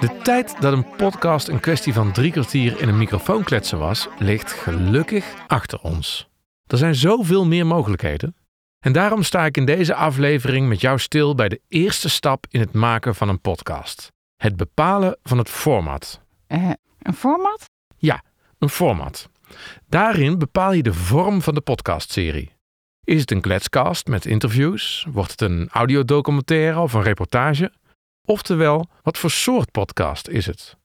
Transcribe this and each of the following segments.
De tijd dat een podcast een kwestie van drie kwartier in een microfoon kletsen was, ligt gelukkig achter ons. Er zijn zoveel meer mogelijkheden. En daarom sta ik in deze aflevering met jou stil bij de eerste stap in het maken van een podcast. Het bepalen van het format. Eh, een format? Ja, een format. Daarin bepaal je de vorm van de podcastserie. Is het een kletscast met interviews? Wordt het een audiodocumentaire of een reportage? Oftewel, wat voor soort podcast is het?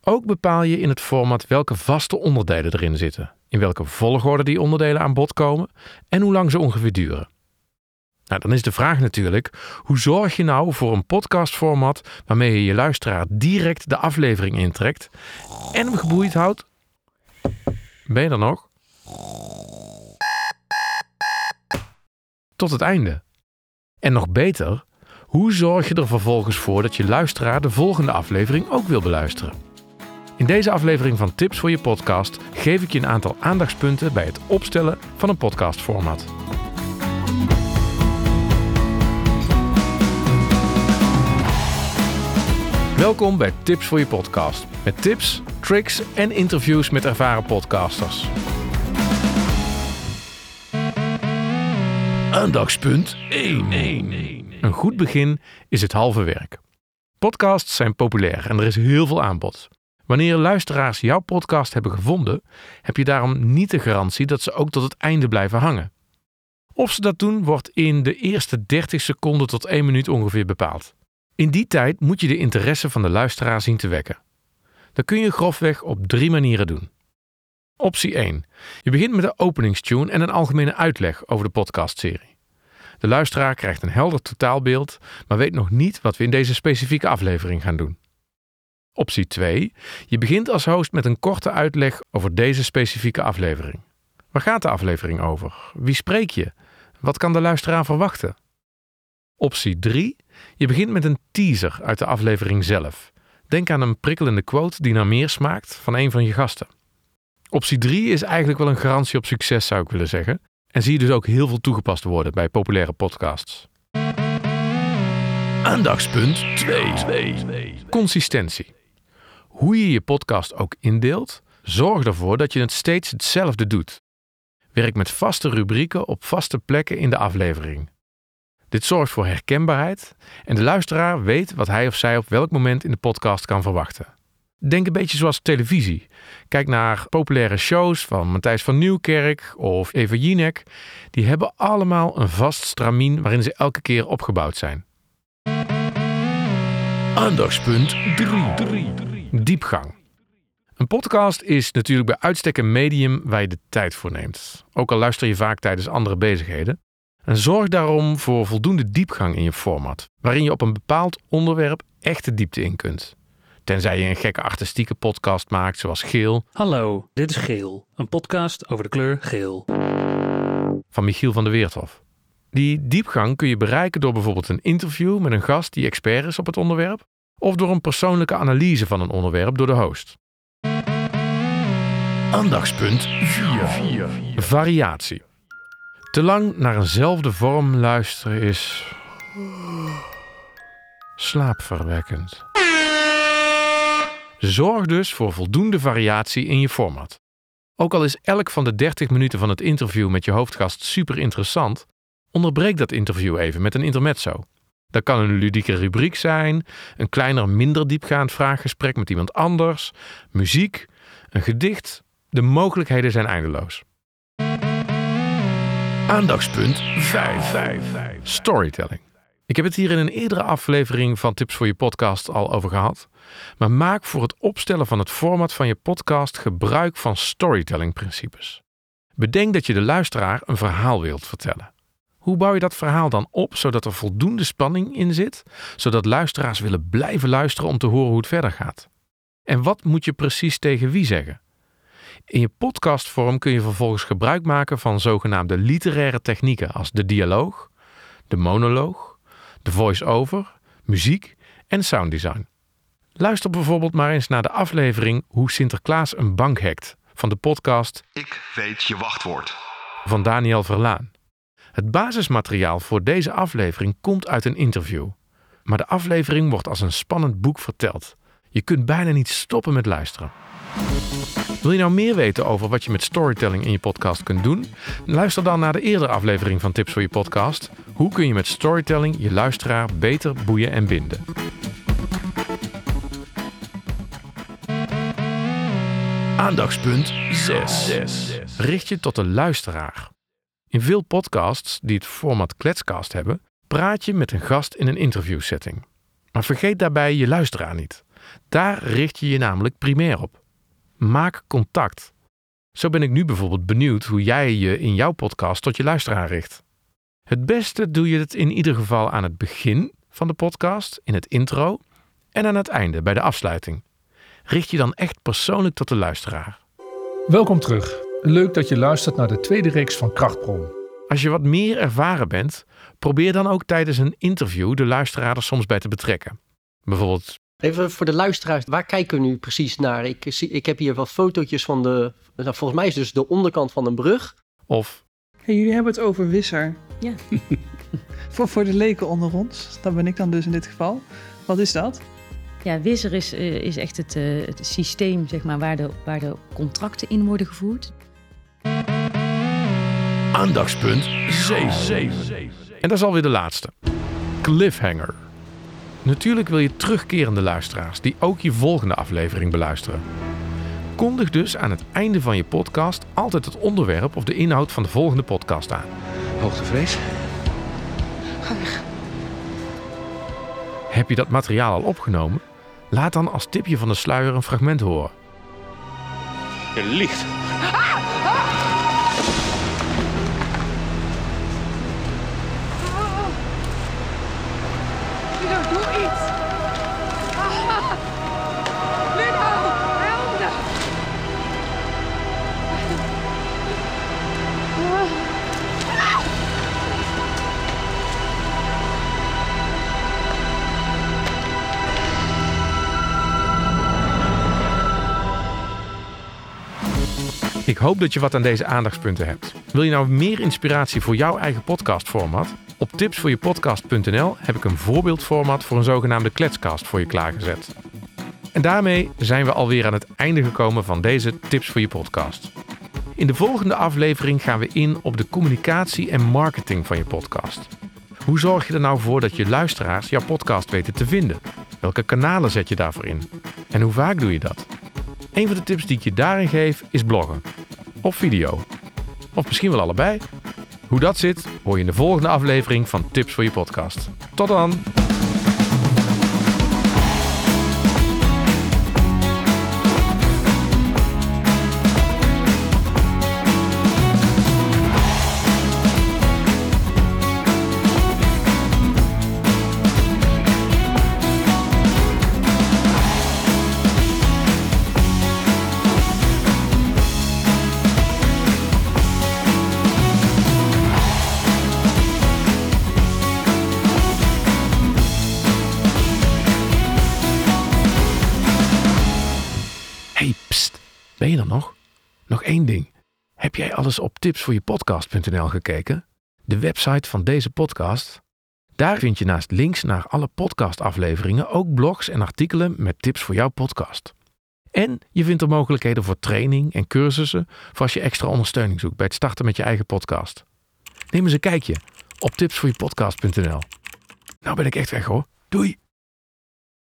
Ook bepaal je in het format welke vaste onderdelen erin zitten, in welke volgorde die onderdelen aan bod komen en hoe lang ze ongeveer duren. Nou, dan is de vraag natuurlijk: hoe zorg je nou voor een podcastformat waarmee je je luisteraar direct de aflevering intrekt en hem geboeid houdt? Ben je er nog? Tot het einde. En nog beter, hoe zorg je er vervolgens voor dat je luisteraar de volgende aflevering ook wil beluisteren? In deze aflevering van Tips voor je podcast geef ik je een aantal aandachtspunten bij het opstellen van een podcastformat. Welkom bij Tips voor je podcast. Met tips, tricks en interviews met ervaren podcasters. Aandachtspunt 1. Een goed begin is het halve werk. Podcasts zijn populair en er is heel veel aanbod. Wanneer luisteraars jouw podcast hebben gevonden, heb je daarom niet de garantie dat ze ook tot het einde blijven hangen. Of ze dat doen, wordt in de eerste 30 seconden tot 1 minuut ongeveer bepaald. In die tijd moet je de interesse van de luisteraar zien te wekken. Dat kun je grofweg op drie manieren doen. Optie 1. Je begint met een openingstune en een algemene uitleg over de podcastserie. De luisteraar krijgt een helder totaalbeeld, maar weet nog niet wat we in deze specifieke aflevering gaan doen. Optie 2. Je begint als host met een korte uitleg over deze specifieke aflevering. Waar gaat de aflevering over? Wie spreek je? Wat kan de luisteraar verwachten? Optie 3. Je begint met een teaser uit de aflevering zelf. Denk aan een prikkelende quote die naar meer smaakt van een van je gasten. Optie 3 is eigenlijk wel een garantie op succes, zou ik willen zeggen. En zie je dus ook heel veel toegepast worden bij populaire podcasts. Aandachtspunt 2. Consistentie. Hoe je je podcast ook indeelt, zorg ervoor dat je het steeds hetzelfde doet. Werk met vaste rubrieken op vaste plekken in de aflevering. Dit zorgt voor herkenbaarheid en de luisteraar weet wat hij of zij op welk moment in de podcast kan verwachten. Denk een beetje zoals televisie. Kijk naar populaire shows van Matthijs van Nieuwkerk of Eva Jinek. Die hebben allemaal een vast stramien waarin ze elke keer opgebouwd zijn. Aandachtspunt 3. Diepgang. Een podcast is natuurlijk bij uitstek een medium waar je de tijd voor neemt. Ook al luister je vaak tijdens andere bezigheden. En zorg daarom voor voldoende diepgang in je format, waarin je op een bepaald onderwerp echt de diepte in kunt. Tenzij je een gekke artistieke podcast maakt, zoals Geel. Hallo, dit is Geel, een podcast over de kleur geel. Van Michiel van der Weerthof. Die diepgang kun je bereiken door bijvoorbeeld een interview met een gast die expert is op het onderwerp, of door een persoonlijke analyse van een onderwerp door de host. Aandachtspunt 4. Variatie. Te lang naar eenzelfde vorm luisteren is. slaapverwekkend. Zorg dus voor voldoende variatie in je format. Ook al is elk van de 30 minuten van het interview met je hoofdgast super interessant, onderbreek dat interview even met een intermezzo. Dat kan een ludieke rubriek zijn, een kleiner, minder diepgaand vraaggesprek met iemand anders, muziek, een gedicht. De mogelijkheden zijn eindeloos. Aandachtspunt 5. Storytelling. Ik heb het hier in een eerdere aflevering van Tips voor je podcast al over gehad. Maar maak voor het opstellen van het format van je podcast gebruik van storytelling principes. Bedenk dat je de luisteraar een verhaal wilt vertellen. Hoe bouw je dat verhaal dan op zodat er voldoende spanning in zit, zodat luisteraars willen blijven luisteren om te horen hoe het verder gaat? En wat moet je precies tegen wie zeggen? In je podcastvorm kun je vervolgens gebruik maken van zogenaamde literaire technieken als de dialoog, de monoloog, de voice-over, muziek en sounddesign. Luister bijvoorbeeld maar eens naar de aflevering Hoe Sinterklaas een bank hackt van de podcast Ik weet je wachtwoord. van Daniel Verlaan. Het basismateriaal voor deze aflevering komt uit een interview. maar de aflevering wordt als een spannend boek verteld. Je kunt bijna niet stoppen met luisteren. Wil je nou meer weten over wat je met storytelling in je podcast kunt doen? Luister dan naar de eerdere aflevering van Tips voor je podcast. Hoe kun je met storytelling je luisteraar beter boeien en binden? Aandachtspunt 6. Richt je tot de luisteraar. In veel podcasts die het format Kletscast hebben, praat je met een gast in een interviewsetting. Maar vergeet daarbij je luisteraar niet. Daar richt je je namelijk primair op. Maak contact. Zo ben ik nu bijvoorbeeld benieuwd hoe jij je in jouw podcast tot je luisteraar richt. Het beste doe je het in ieder geval aan het begin van de podcast, in het intro, en aan het einde, bij de afsluiting. Richt je dan echt persoonlijk tot de luisteraar. Welkom terug. Leuk dat je luistert naar de tweede reeks van Krachtbron. Als je wat meer ervaren bent, probeer dan ook tijdens een interview de luisteraar er soms bij te betrekken. Bijvoorbeeld, Even voor de luisteraars, waar kijken we nu precies naar? Ik, zie, ik heb hier wat fotootjes van de, nou, volgens mij is dus de onderkant van een brug. of Hey, jullie hebben het over Wisser. Ja. voor, voor de leken onder ons, dat ben ik dan dus in dit geval. Wat is dat? Ja, Wisser is, eh, is echt het, eh, het systeem zeg maar, waar, de, waar de contracten in worden gevoerd. aandachtspunt 7. En dat is alweer de laatste. Cliffhanger. Natuurlijk wil je terugkerende luisteraars die ook je volgende aflevering beluisteren. Kondig dus aan het einde van je podcast altijd het onderwerp of de inhoud van de volgende podcast aan. Hoogtevrees? Heb je dat materiaal al opgenomen? Laat dan als tipje van de sluier een fragment horen. Je liegt. Ik hoop dat je wat aan deze aandachtspunten hebt. Wil je nou meer inspiratie voor jouw eigen podcastformat? Op tipsvoorjepodcast.nl heb ik een voorbeeldformat voor een zogenaamde kletscast voor je klaargezet. En daarmee zijn we alweer aan het einde gekomen van deze Tips voor je podcast. In de volgende aflevering gaan we in op de communicatie en marketing van je podcast. Hoe zorg je er nou voor dat je luisteraars jouw podcast weten te vinden? Welke kanalen zet je daarvoor in? En hoe vaak doe je dat? Een van de tips die ik je daarin geef is bloggen. Of video. Of misschien wel allebei. Hoe dat zit, hoor je in de volgende aflevering van Tips voor je podcast. Tot dan! Ben je er nog? Nog één ding. Heb jij alles op tipsvoorjepodcast.nl gekeken? De website van deze podcast? Daar vind je naast links naar alle podcastafleveringen ook blogs en artikelen met tips voor jouw podcast. En je vindt er mogelijkheden voor training en cursussen voor als je extra ondersteuning zoekt bij het starten met je eigen podcast. Neem eens een kijkje op tipsvoorjepodcast.nl. Nou ben ik echt weg hoor. Doei!